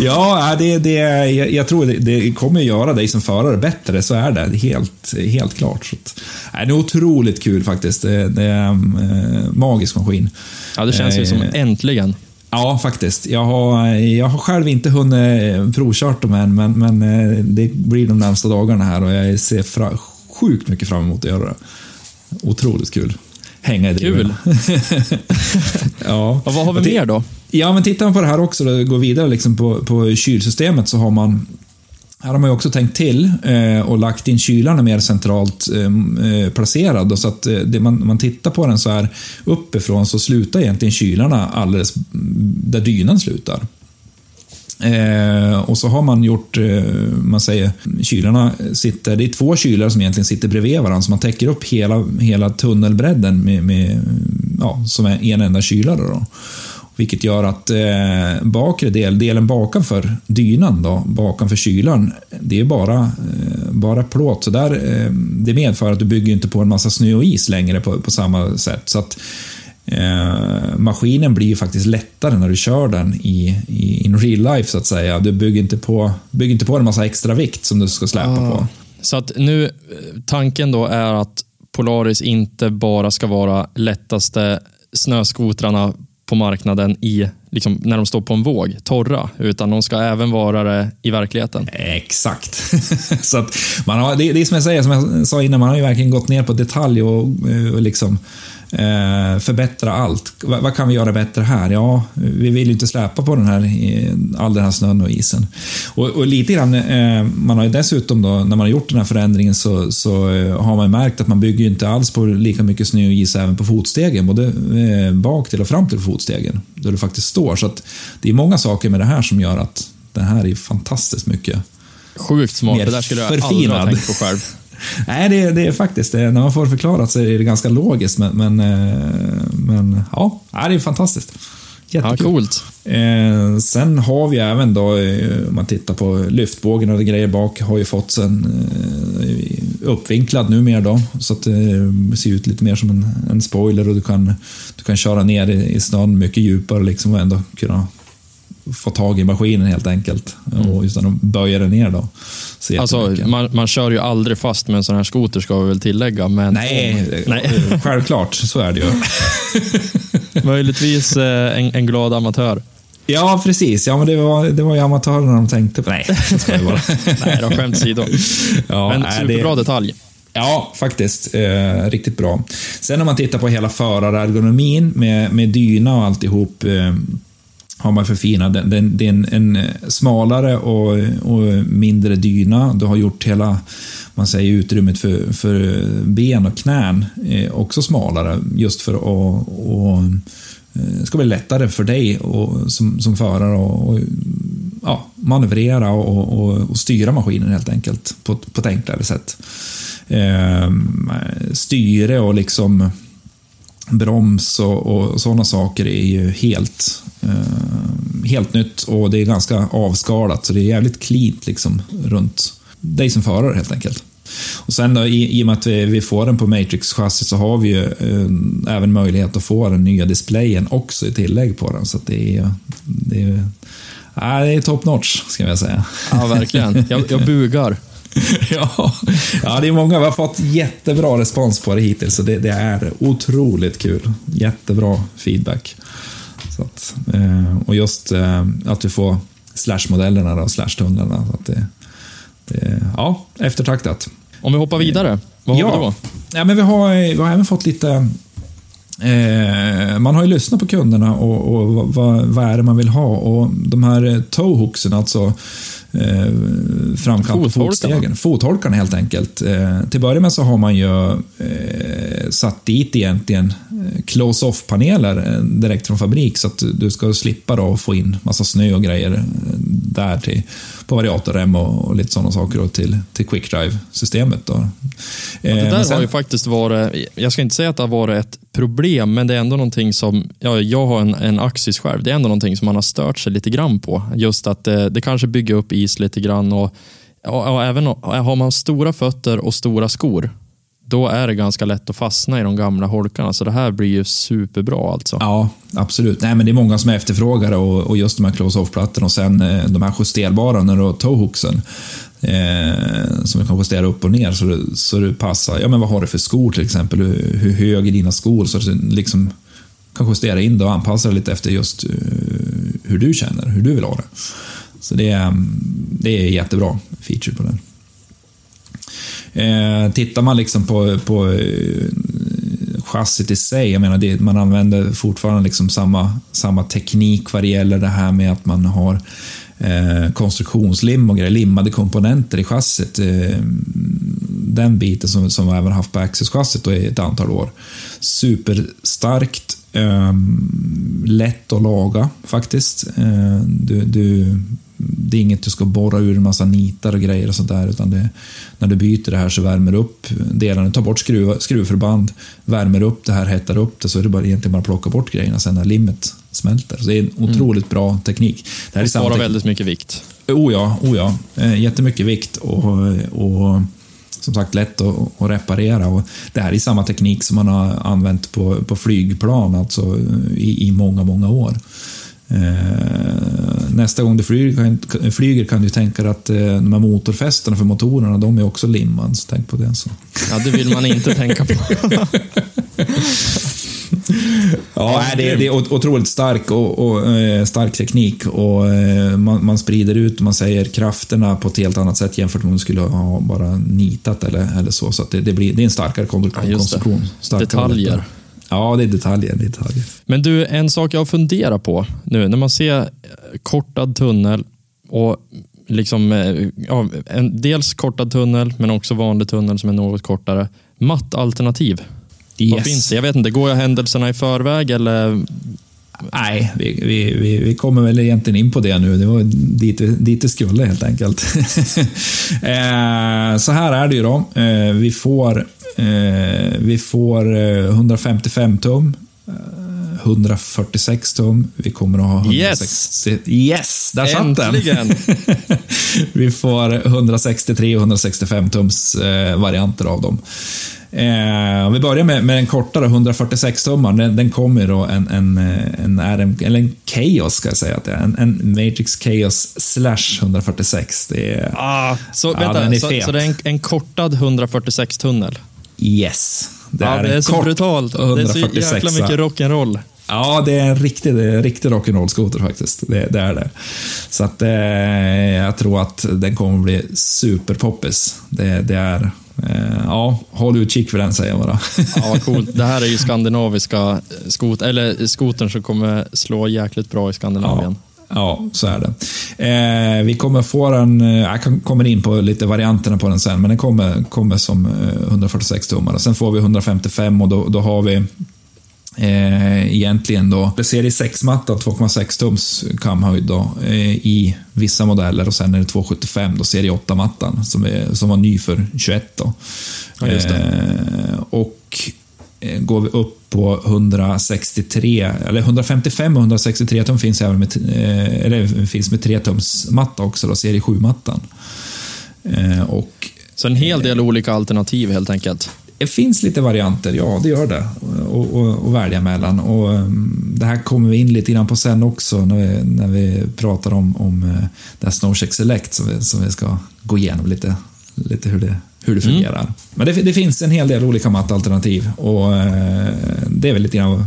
ja det, det, jag, jag tror det, det kommer att göra dig som förare bättre, så är det. Helt, helt klart. Så att, det är otroligt kul faktiskt. Det, det är en äh, magisk maskin. Ja, det känns ju som eh, äntligen. Ja, faktiskt. Jag har, jag har själv inte hunnit provkört dem än, men, men eh, det blir de närmsta dagarna här och jag ser fra, sjukt mycket fram emot att göra det. Otroligt kul. Hänga i driven. Kul! ja. Och vad har vi mer då? Ja, men tittar man på det här också, och går vidare liksom på, på kylsystemet, så har man här har man ju också tänkt till eh, och lagt in kylarna mer centralt ehm, eh, placerad. Så att eh, det, man, man tittar på den så här uppifrån så slutar egentligen kylarna alldeles där dynan slutar. Eh, och så har man gjort, eh, man säger, kylarna sitter, det är två kylar som egentligen sitter bredvid varandra, så man täcker upp hela, hela tunnelbredden med, med ja, som är en enda kylare. Då. Vilket gör att eh, bakre del, delen bakanför dynan, då, bakanför kylan, det är bara, eh, bara plåt. Så där, eh, det medför att du bygger inte på en massa snö och is längre på, på samma sätt. Så att eh, Maskinen blir ju faktiskt lättare när du kör den i, i in real life, så att säga. Du bygger inte på, bygger inte på en massa extra vikt som du ska släpa ah. på. Så att nu, eh, tanken då är att Polaris inte bara ska vara lättaste snöskotrarna på marknaden i, liksom, när de står på en våg, torra, utan de ska även vara det i verkligheten. Exakt. så att man har, det, det är som jag säger, som jag sa innan, man har ju verkligen gått ner på detalj och, och liksom eh, förbättra allt. Vad kan vi göra bättre här? Ja, vi vill ju inte släpa på den här, all den här snön och isen. Och, och lite grann, eh, man har ju dessutom då, när man har gjort den här förändringen så, så eh, har man märkt att man bygger inte alls på lika mycket snö och is även på fotstegen, både eh, bak till och fram till fotstegen, där du faktiskt står. Så det är många saker med det här som gör att det här är fantastiskt mycket Sjukt smart, det där skulle jag aldrig ha tänkt på själv. Nej, det, det är faktiskt det. När man får förklarat så är det ganska logiskt, men, men, eh, men ja, det är fantastiskt. Jättekul. Ja, coolt. Eh, sen har vi även då, eh, om man tittar på lyftbågen och grejer bak, har ju fått en eh, uppvinklad numera då, så att det ser ut lite mer som en, en spoiler och du kan, du kan köra ner i, i snön mycket djupare liksom och ändå kunna få tag i maskinen helt enkelt. Mm. Och utan att böja den ner då. Alltså, man, man kör ju aldrig fast med en sån här skoter ska vi väl tillägga. Men... Nej, Nej. självklart. Så är det ju. Möjligtvis eh, en, en glad amatör. Ja, precis. Ja, men det var, det var ju amatörerna de tänkte på. Nej, det ska bara. Nej, då skämt åsido. Ja, men superbra det... detalj. Ja, faktiskt. Eh, riktigt bra. Sen om man tittar på hela förarergonomin med, med dyna och alltihop. Eh, har man förfinat. Det, det är en, en, eh, smalare och, och, mindre dyna. Du har gjort hela man säger, utrymmet för, för ben och knän eh, också smalare just för att och, eh, det ska bli lättare för dig och, som, som förare och, och ja, manövrera och, och, och, styra maskinen helt enkelt på, på ett enklare sätt. Ehm, styre och liksom broms och, och sådana saker är ju helt, helt nytt och det är ganska avskalat så det är jävligt cleant liksom runt dig som förare helt enkelt. Och sen då, i, i och med att vi, vi får den på Matrix-chassit så har vi ju eh, även möjlighet att få den nya displayen också i tillägg på den. Så det är, det är, äh, det är top notch, ska jag säga. Ja, verkligen. Jag, jag bugar. ja, ja, det är många. Vi har fått jättebra respons på det hittills, så det, det är otroligt kul. Jättebra feedback. Så att, eh, och just eh, att vi får slash-modellerna och slash-tunnlarna. det, det, ja, eftertraktat. Om vi hoppar vidare, vad ja. har vi då? Ja, men vi, har, vi har även fått lite Eh, man har ju lyssnat på kunderna och, och vad, vad, är det man vill ha. Och de här towhooksen, alltså eh, framkant på fotstegen. Fotholkarna helt enkelt. Eh, till början med så har man ju eh, satt dit egentligen eh, close-off-paneler eh, direkt från fabrik så att du ska slippa då få in massa snö och grejer eh, där till, på variatorrem och, och lite sådana saker och till, till quickdrive-systemet. Ja, det där sen, har ju faktiskt varit, jag ska inte säga att det har varit ett problem, men det är ändå någonting som, ja, jag har en, en Axis själv, det är ändå någonting som man har stört sig lite grann på. Just att det, det kanske bygger upp is lite grann och, och, och även har man stora fötter och stora skor, då är det ganska lätt att fastna i de gamla holkarna. Så det här blir ju superbra alltså. Ja, absolut. Nej, men det är många som efterfrågar och, och just de här close-off-plattorna och sen eh, de här justerbara när du har toehooksen eh, som du kan justera upp och ner så du så du passar. Ja, men vad har du för skor till exempel? Hur, hur hög är dina skor? Så du liksom kan justera in det och anpassa det lite efter just uh, hur du känner, hur du vill ha det. Så det är, det är jättebra feature på den. Eh, tittar man liksom på, på eh, chassit i sig, jag menar det, man använder fortfarande liksom samma, samma teknik vad det gäller det här med att man har eh, konstruktionslim och grejer, limmade komponenter i chassit. Eh, den biten som, som vi även haft på Access-chassit i ett antal år. Superstarkt, lätt att laga faktiskt. Eh, du, du det är inget du ska borra ur en massa nitar och grejer och sånt där, utan det, när du byter det här så värmer du upp delarna, tar bort skruv, skruvförband, värmer upp det här, hettar upp det, så är det bara, egentligen bara att plocka bort grejerna sen när limmet smälter. Så det är en mm. otroligt mm. bra teknik. Det här och sparar väldigt mycket vikt. Oh ja, oh ja. Eh, jättemycket vikt och, och som sagt lätt att, att, reparera. Och det här är samma teknik som man har använt på, på flygplan alltså i, i många, många år. Eh, nästa gång du flyger, flyger kan du tänka dig att eh, de här motorfästena för motorerna, de är också limmade. Så tänk på det. Så. Ja, det vill man inte tänka på. ja, det, är, det är otroligt stark, och, och eh, stark teknik och man, man, sprider ut man säger krafterna på ett helt annat sätt jämfört med om du skulle ha bara nitat eller, eller så. Så det, det, blir, det är en starkare konstruktion. Ja, Detaljer. Ja, det är detaljer, detaljer. Men du, en sak jag funderar på nu när man ser eh, kortad tunnel och liksom, eh, ja, en, dels kortad tunnel men också vanlig tunnel som är något kortare. Mattalternativ. Yes. Vad finns det? Jag vet inte, går jag händelserna i förväg eller? Nej, vi, vi, vi, vi kommer väl egentligen in på det nu. Det var dit, dit det skulle helt enkelt. eh, så här är det ju då. Eh, vi får Eh, vi får 155 eh, tum. 146 eh, tum. Vi kommer att ha 160... Yes! Yes! Där satt den! vi får 163 och 165 tums varianter av dem. Eh, om vi börjar med, med den kortare 146-tummaren, den, den kommer då en, en, en, RM, eller en Chaos ska jag säga att det är. En, en Matrix Chaos slash 146. Det är, ah, så, ja, vänta, är så, så, det är en, en kortad 146-tunnel? Yes. Det, ja, är, det är så brutalt. Det är så jäkla mycket rock'n'roll. Ja, det är en riktig, riktig rock'n'roll-skoter faktiskt. Det, det, är det. Så att eh, jag tror att den kommer bli superpoppis. Det, det är... Eh, ja, håll utkik för den säger jag bara. ja, coolt. Det här är ju skandinaviska skot eller skotern som kommer slå jäkligt bra i Skandinavien. Ja. Ja, så är det. Eh, vi kommer få den, eh, jag kommer in på lite varianterna på den sen, men den kommer, kommer som 146 eh, tummar. Sen får vi 155 och då, då har vi eh, egentligen då serie 6-matta 2,6 tums kamhöjd då, eh, i vissa modeller och sen är det 2,75 då serie 8-mattan som, som var ny för 21 då. Ja, eh, och Eh, går vi upp på 163, eller 155 och 163 tum finns även med, eller finns med 3 tums matta också, då, serie 7-mattan. Eh, och, Så en hel del olika alternativ helt enkelt? Det finns lite varianter, ja det gör det, att välja mellan. Och, mm, det här kommer vi in lite grann på sen också när vi, när vi pratar om, om det här Snowcheck Select som vi, som vi ska gå igenom lite, lite hur det hur det mm. fungerar. Mm. Men det, det, finns en hel del olika mattalternativ och eh, det är väl lite grann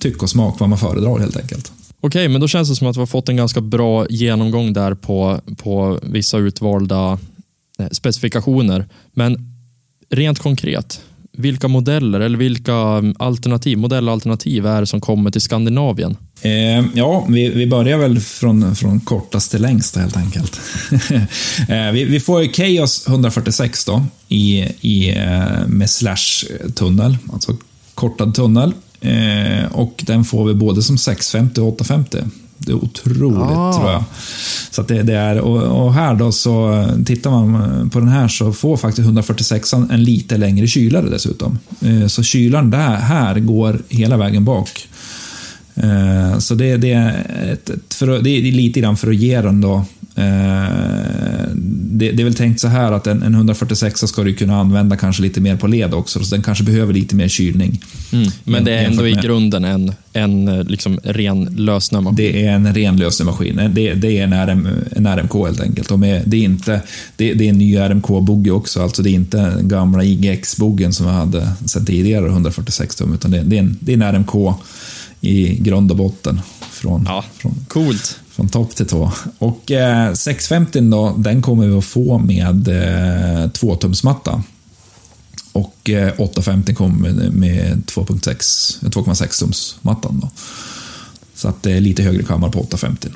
tyck och smak vad man föredrar helt enkelt. Okej, men då känns det som att vi har fått en ganska bra genomgång där på, på vissa utvalda eh, specifikationer. Men rent konkret, vilka modeller eller vilka um, alternativ, modellalternativ är det som kommer till Skandinavien? Eh, ja, vi, vi börjar väl från, från kortast till längst helt enkelt. eh, vi, vi, får Chaos 146 då, i, i, eh, med slash-tunnel, alltså kortad tunnel. Eh, och den får vi både som 650 och 850. Det är otroligt, ah. tror jag. Så det, det, är, och, och, här då, så tittar man på den här så får faktiskt 146 en lite längre kylare dessutom. Eh, så kylaren där, här går hela vägen bak. Eh, så det, det, är ett, för, det är lite grann för att ge den då Eh, det, det, är väl tänkt så här att en, en 146 ska du kunna använda kanske lite mer på led också, så den kanske behöver lite mer kylning. Mm. Men det är ändå i grunden en, en eh, liksom ren lösnämmaskin? Det är en ren lösnämmaskin. Det, det är en, RM, en RMK helt enkelt. De är, det, är inte, det, det är en ny RMK-bogge också, alltså det är inte den gamla IGX-boggen som vi hade sedan tidigare, 146 tum, utan det, det, är en, det är en RMK i grund och botten. Från, ja, från, coolt. Från topp till tå. Och eh, 650 då, den kommer vi att få med eh, 2-tumsmatta. Och eh, 850 kommer med 2,6 tums-mattan. Då. Så att det är lite högre kammare på 850.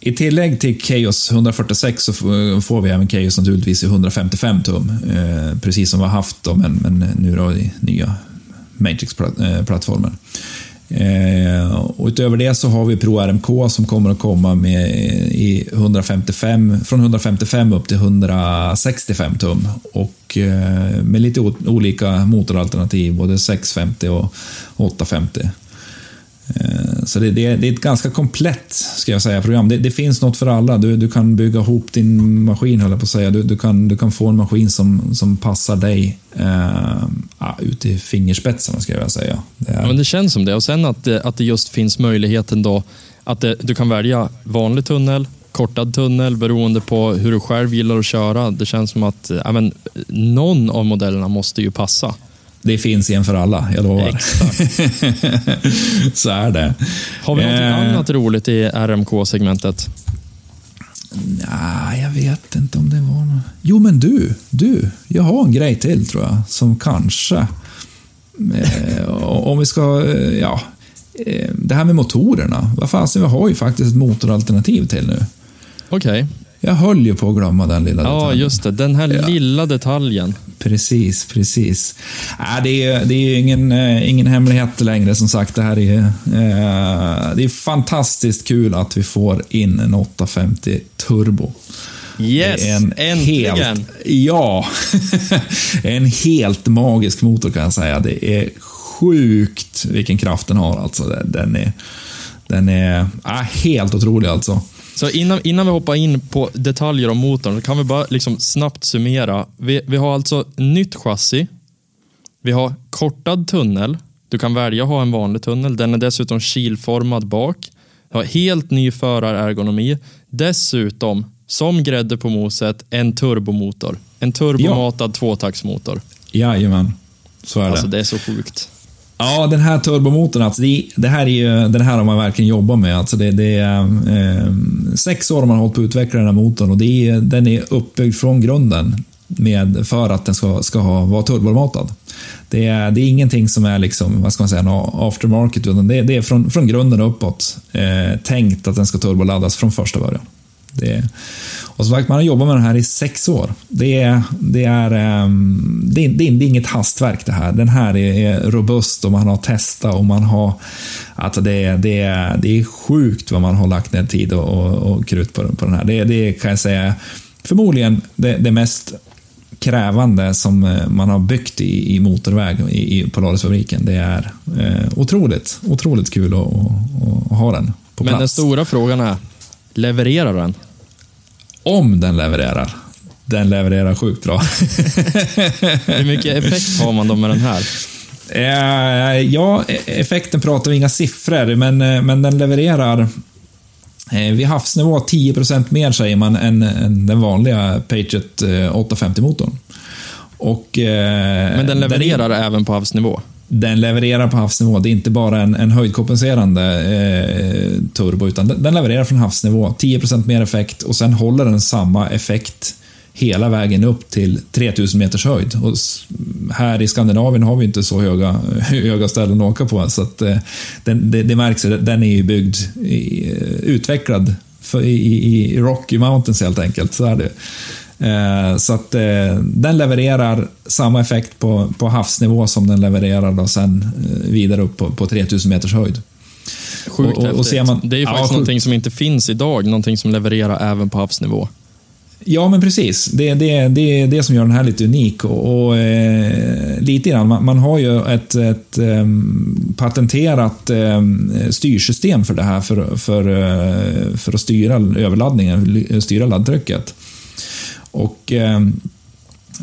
I tillägg till Chaos 146 så får vi även Chaos naturligtvis i 155 tum. Eh, precis som vi har haft då, men, men nu då i nya Matrix-plattformen. Eh, Eh, och utöver det så har vi Pro RMK som kommer att komma med eh, i 155, från 155 upp till 165 tum. Och eh, med lite olika motoralternativ, både 650 och 850. Eh, så det, det, det, är ett ganska komplett ska jag säga, program. Det, det, finns något för alla. Du, du kan bygga ihop din maskin, höll jag på att säga. Du, du, kan, du kan få en maskin som, som passar dig eh, ut i fingerspetsarna, ska jag säga. Det, är... ja, men det känns som det. Och sen att, eh, att det just finns möjligheten då att det, du kan välja vanlig tunnel, kortad tunnel beroende på hur du själv gillar att köra. Det känns som att ja, men, någon av modellerna måste ju passa. Det finns en för alla, jag lovar. så är det. Har vi något eh, annat roligt i RMK-segmentet? Nej, jag vet inte om det var något. Jo, men du, du, jag har en grej till tror jag, som kanske... Eh, om vi ska, eh, ja, eh, det här med motorerna. Vad fasen, vi har ju faktiskt ett motoralternativ till nu. Okej. Jag höll ju på att glömma den lilla detaljen. Ja, just det. Den här ja. lilla detaljen. Precis, precis. Äh, det är, det är ingen, äh, ingen hemlighet längre som sagt. Det här är, äh, det är fantastiskt kul att vi får in en 850 Turbo. Yes, en äntligen! Helt, ja, en helt magisk motor kan jag säga. Det är sjukt vilken kraft den har. Alltså. Den är, den är äh, helt otrolig alltså. Så innan, innan vi hoppar in på detaljer om motorn, kan vi bara liksom snabbt summera. Vi, vi har alltså nytt chassi. Vi har kortad tunnel. Du kan välja att ha en vanlig tunnel. Den är dessutom kilformad bak. Du har helt ny förarergonomi. Dessutom, som grädde på moset, en turbomotor. En turbomatad ja. tvåtaktsmotor. Jajamän, så är alltså, det. det är så sjukt. Ja, den här turbomotorn, alltså, det, det, här är ju, den här har man verkligen jobbat med. Alltså, det, det är eh, sex år har man hållit på att utveckla den här motorn och det är, den är uppbyggd från grunden med, för att den ska, ska ha, vara turbomatad. Det är, det är ingenting som är liksom, vad ska man säga, aftermarket, utan det, det är från, från grunden uppåt eh, tänkt att den ska turboladdas från första början. Det, och som sagt, man har jobbat med den här i sex år. Det är, det är, ehm, det är, det är, inget hastverk det här. Den här är robust och man har testat och man har... Alltså det, det, är, det är sjukt vad man har lagt ner tid och, och, och krut på, på den här. Det, det kan jag säga förmodligen det, det mest krävande som eh, man har byggt i, i motorväg i, i Polarisfabriken. Det är eh, otroligt, otroligt kul att, att, att ha den på plats. Men den stora frågan är, levererar den? Om den levererar. Den levererar sjukt bra. Hur mycket effekt har man då med den här? Eh, ja, effekten pratar vi inga siffror, men, eh, men den levererar eh, vid havsnivå 10% mer säger man än, än den vanliga Patriot 850-motorn. Och, men den levererar den, även på havsnivå? Den levererar på havsnivå. Det är inte bara en, en höjdkompenserande eh, turbo, utan den, den, levererar från havsnivå. 10% mer effekt och sen håller den samma effekt hela vägen upp till 3000 meters höjd. Och här i Skandinavien har vi inte så höga, höga ställen att åka på, så att, eh, den, det, det märks. Den är ju byggd, i, eh, utvecklad för, i, i Rocky Mountains helt enkelt. Så är det. Eh, så att eh, den levererar samma effekt på, på havsnivå som den levererar då sen eh, vidare upp på, på 3000 meters höjd. Sjukt och, och, och ser man, Det är ju faktiskt ja, någonting som inte finns idag, någonting som levererar även på havsnivå. Ja, men precis. Det, det, det är det som gör den här lite unik. Och, och eh, lite grann, man, man, har ju ett, ett eh, patenterat eh, styrsystem för det här för, för, för att styra överladdningen, styra laddtrycket. Och eh,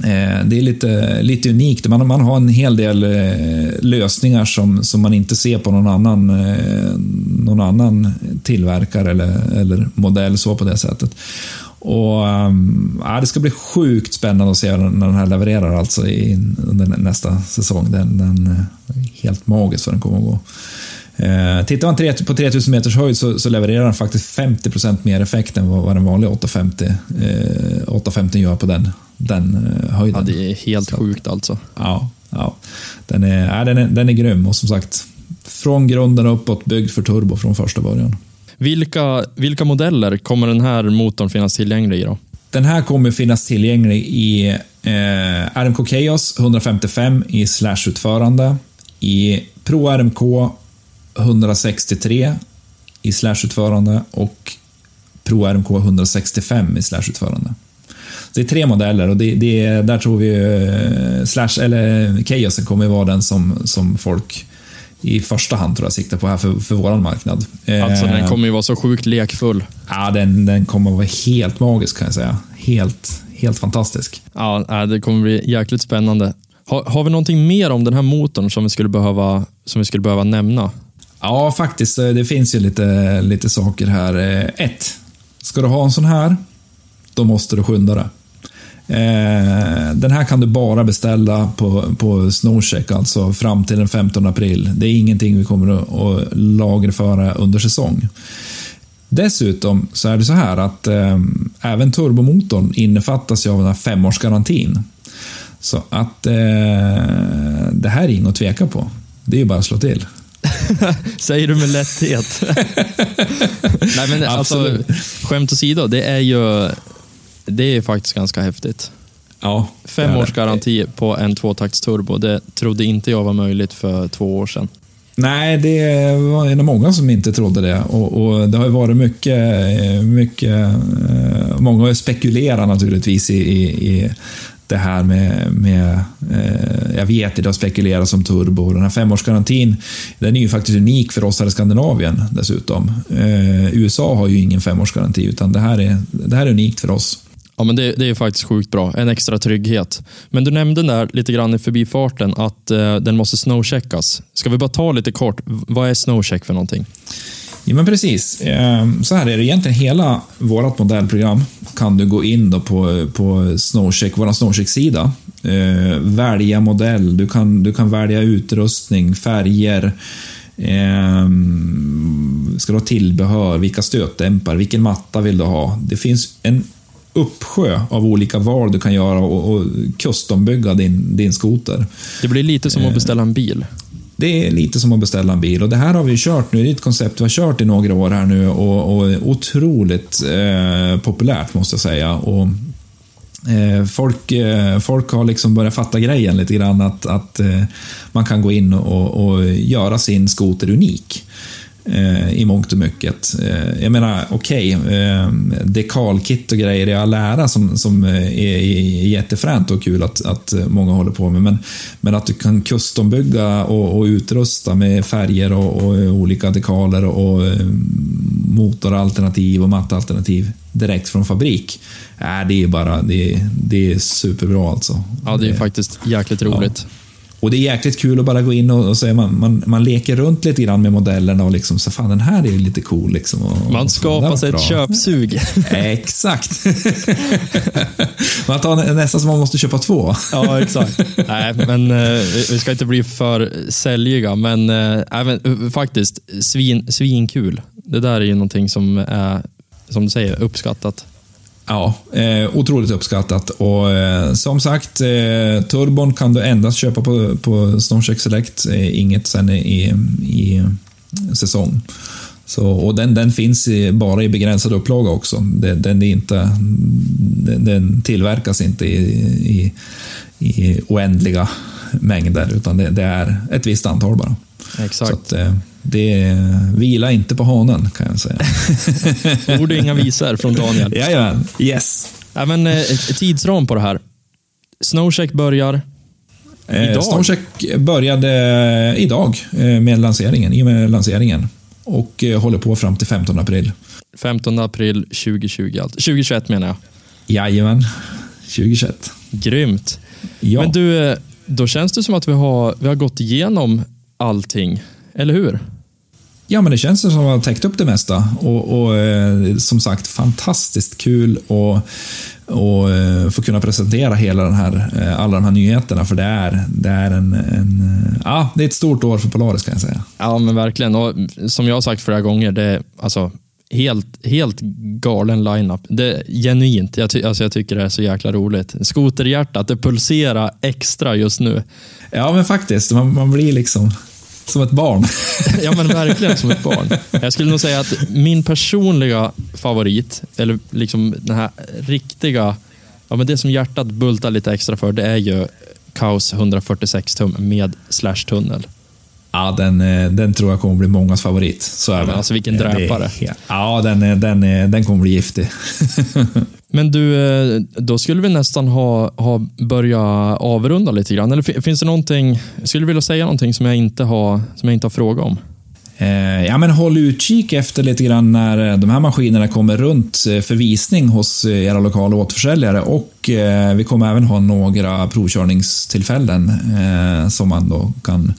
eh, det är lite, lite unikt. Man, man har en hel del eh, lösningar som, som man inte ser på någon annan, eh, någon annan tillverkare eller, eller modell så på det sättet. Och, eh, ja, det ska bli sjukt spännande att se när den här levererar alltså i, under nästa säsong. Den, den eh, är helt magisk vad den kommer att gå. Eh, tittar man på 3000 meters höjd så, så levererar den faktiskt 50% mer effekt än vad, vad den vanliga 850, eh, 850 gör på den, den eh, höjden. Ja, det är helt så, sjukt alltså. Ja, ja. Den, är, ja, den, är, den är grym och som sagt, från grunden uppåt byggd för turbo från första början. Vilka, vilka modeller kommer den här motorn finnas tillgänglig i? Då? Den här kommer finnas tillgänglig i eh, RMK Chaos 155 i slash-utförande, i Pro RMK 163 i slashutförande och Pro RMK 165 i slashutförande. Det är tre modeller och det, det, där tror vi eh, slash, eller Chaosen kommer vara den som, som folk i första hand tror jag siktar på här för, för vår marknad. Alltså den Eh, kommer ju vara så sjukt lekfull. Ja, den, den kommer att vara helt magisk kan jag säga. Helt, helt fantastisk. Ja, nej, det kommer bli jäkligt spännande. Har, har vi någonting mer om den här motorn som vi skulle behöva, som vi skulle behöva nämna? Ja, faktiskt. Eh, det finns ju lite, lite saker här. Eh, ett. Ska du ha en sån här, då måste du skynda dig. Eh, den här kan du bara beställa på, på Snowcheck, alltså fram till den 15 april. Det är ingenting vi kommer att, lagerföra under säsong. Dessutom så är det så här att eh, även turbomotorn innefattas av den här femårsgarantin. Så att eh, det här är inget att tveka på. Det är ju bara att slå till. Säger du med lätthet. Nej, men alltså, skämt åsido, det är ju det är faktiskt ganska häftigt. Ja, Fem års garanti på en tvåtaktsturbo, det trodde inte jag var möjligt för två år sedan. Nej, det var av många som inte trodde det. Och, och det har ju varit mycket, mycket eh, många har spekulerat naturligtvis i, i, i det här med, med eh, jag vet det har spekulerats om turbo. Den här femårsgarantin, den är ju faktiskt unik för oss här i Skandinavien dessutom. Eh, USA har ju ingen femårsgaranti, utan det här är, det här är unikt för oss. Ja, men det, det är faktiskt sjukt bra. En extra trygghet. Men du nämnde där lite grann i förbifarten att eh, den måste snowcheckas. Ska vi bara ta lite kort, vad är snowcheck för någonting? Ja, men precis. Ehm, Så här är det. Egentligen hela vårt modellprogram kan du gå in då på, på Snowcheck, vår Snowcheck-sida. Eh, välja modell, du kan, du kan välja utrustning, färger, ehm, ska du ha tillbehör, vilka stötdämpare, vilken matta vill du ha? Det finns en uppsjö av olika val du kan göra och, och custombygga din, din skoter. Det blir lite som Eh. att beställa en bil. Det är lite som att beställa en bil och det här har vi kört nu. Det är ett koncept vi har kört i några år här nu och, och otroligt eh, populärt måste jag säga. Och, eh, folk, eh, folk har liksom börjat fatta grejen lite grann att, att eh, man kan gå in och, och göra sin skoter unik. Eh, I mångt och mycket. Eh, jag menar, okej, eh, dekalkit och grejer i all ära som, som eh, är, är jättefränt och kul att, att många håller på med. Men, men att du kan custombygga och, och utrusta med färger och, och olika dekaler och motoralternativ och mattalternativ direkt från fabrik. Äh, det är bara, det är, det är superbra alltså. Ja, det är faktiskt jäkligt roligt. Och det är jäkligt kul att bara gå in och, och säga, man, man, man leker runt lite grann med modellerna och liksom så fan den här är ju lite cool liksom. Och, Man skapar sig ett bra. köpsug. Exakt. man tar nä- nästan som man måste köpa två. Ja, exakt. Nej, men eh, vi- vi ska inte bli för säljiga, men eh, även, eh, faktiskt svin, svinkul. Det där är ju någonting som är, som du säger, uppskattat. Ja, eh, otroligt uppskattat. Och eh, som sagt, eh, turbon kan du endast köpa på, på Snowcheck Select. Eh, inget sen i, i säsong. Så, och den, den finns i, bara i begränsad upplaga också. Den, den, är inte, den, den tillverkas inte i, i, i oändliga mängder, utan det, det är ett visst antal bara. Exakt. att, eh, det vila inte på hanen, kan jag säga. Ord och inga visor från Daniel. Jajamän, yes. Men, eh, tidsram på det här. Snowcheck börjar Eh, Idag? Snowcheck började eh, idag med lanseringen, i och med lanseringen. Och håller på fram till 15 april. 15 april 2020. Alltså. 2021 menar jag. Jajamän, 2021. Grymt. Ja. Men du, då känns det som att vi har, vi har gått igenom allting. Eller hur? ja, men det känns som att man har täckt upp det mesta. Och, och eh, som sagt, fantastiskt kul och, och eh, få kunna presentera hela den här, eh, alla de här nyheterna. För det är, det är en, en ja, det är ett stort år för Polaris kan jag säga. Ja, men verkligen. Och som jag har sagt flera gånger, det är alltså helt, helt galen lineup. Det är genuint. Jag, ty, alltså jag tycker det är så jäkla roligt. Skoterhjärtat, det pulserar extra just nu. Ja, men faktiskt. Man, man blir liksom som ett barn. Ja, men verkligen som ett barn. Jag skulle nog säga att min personliga favorit, eller liksom den här riktiga, ja, men det som hjärtat bultar lite extra för, det är ju Kaos 146 tum med slash tunnel. Ja, den, eh, den tror jag kommer bli mångas favorit. Så är det. Alltså vilken dräpare. Ja, den, är- den, är- den kommer bli giftig. Men du, eh, då skulle vi nästan ha, ha börjat avrunda lite grann. Eller finns det någonting, skulle du vilja säga någonting som jag inte har, som jag inte har frågat om? Eh, ja, men håll utkik efter lite grann när eh, de här maskinerna kommer runt eh, för visning hos eh, era lokala återförsäljare och eh, vi kommer även ha några provkörningstillfällen eh, som man då kan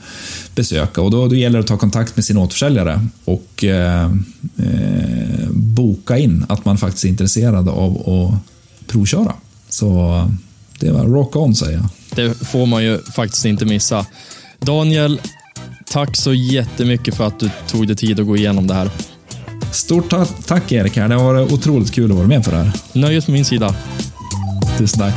besöka och då, då gäller det att ta kontakt med sin återförsäljare och eh, eh, boka in att man faktiskt är intresserad av att provköra. Så det var rock on säger jag. Det får man ju faktiskt inte missa. Daniel, tack så jättemycket för att du tog dig tid att gå igenom det här. Stort ta- tack Erik, här. det har varit otroligt kul att vara med på det här. Nöjet på min sida. Tusen tack.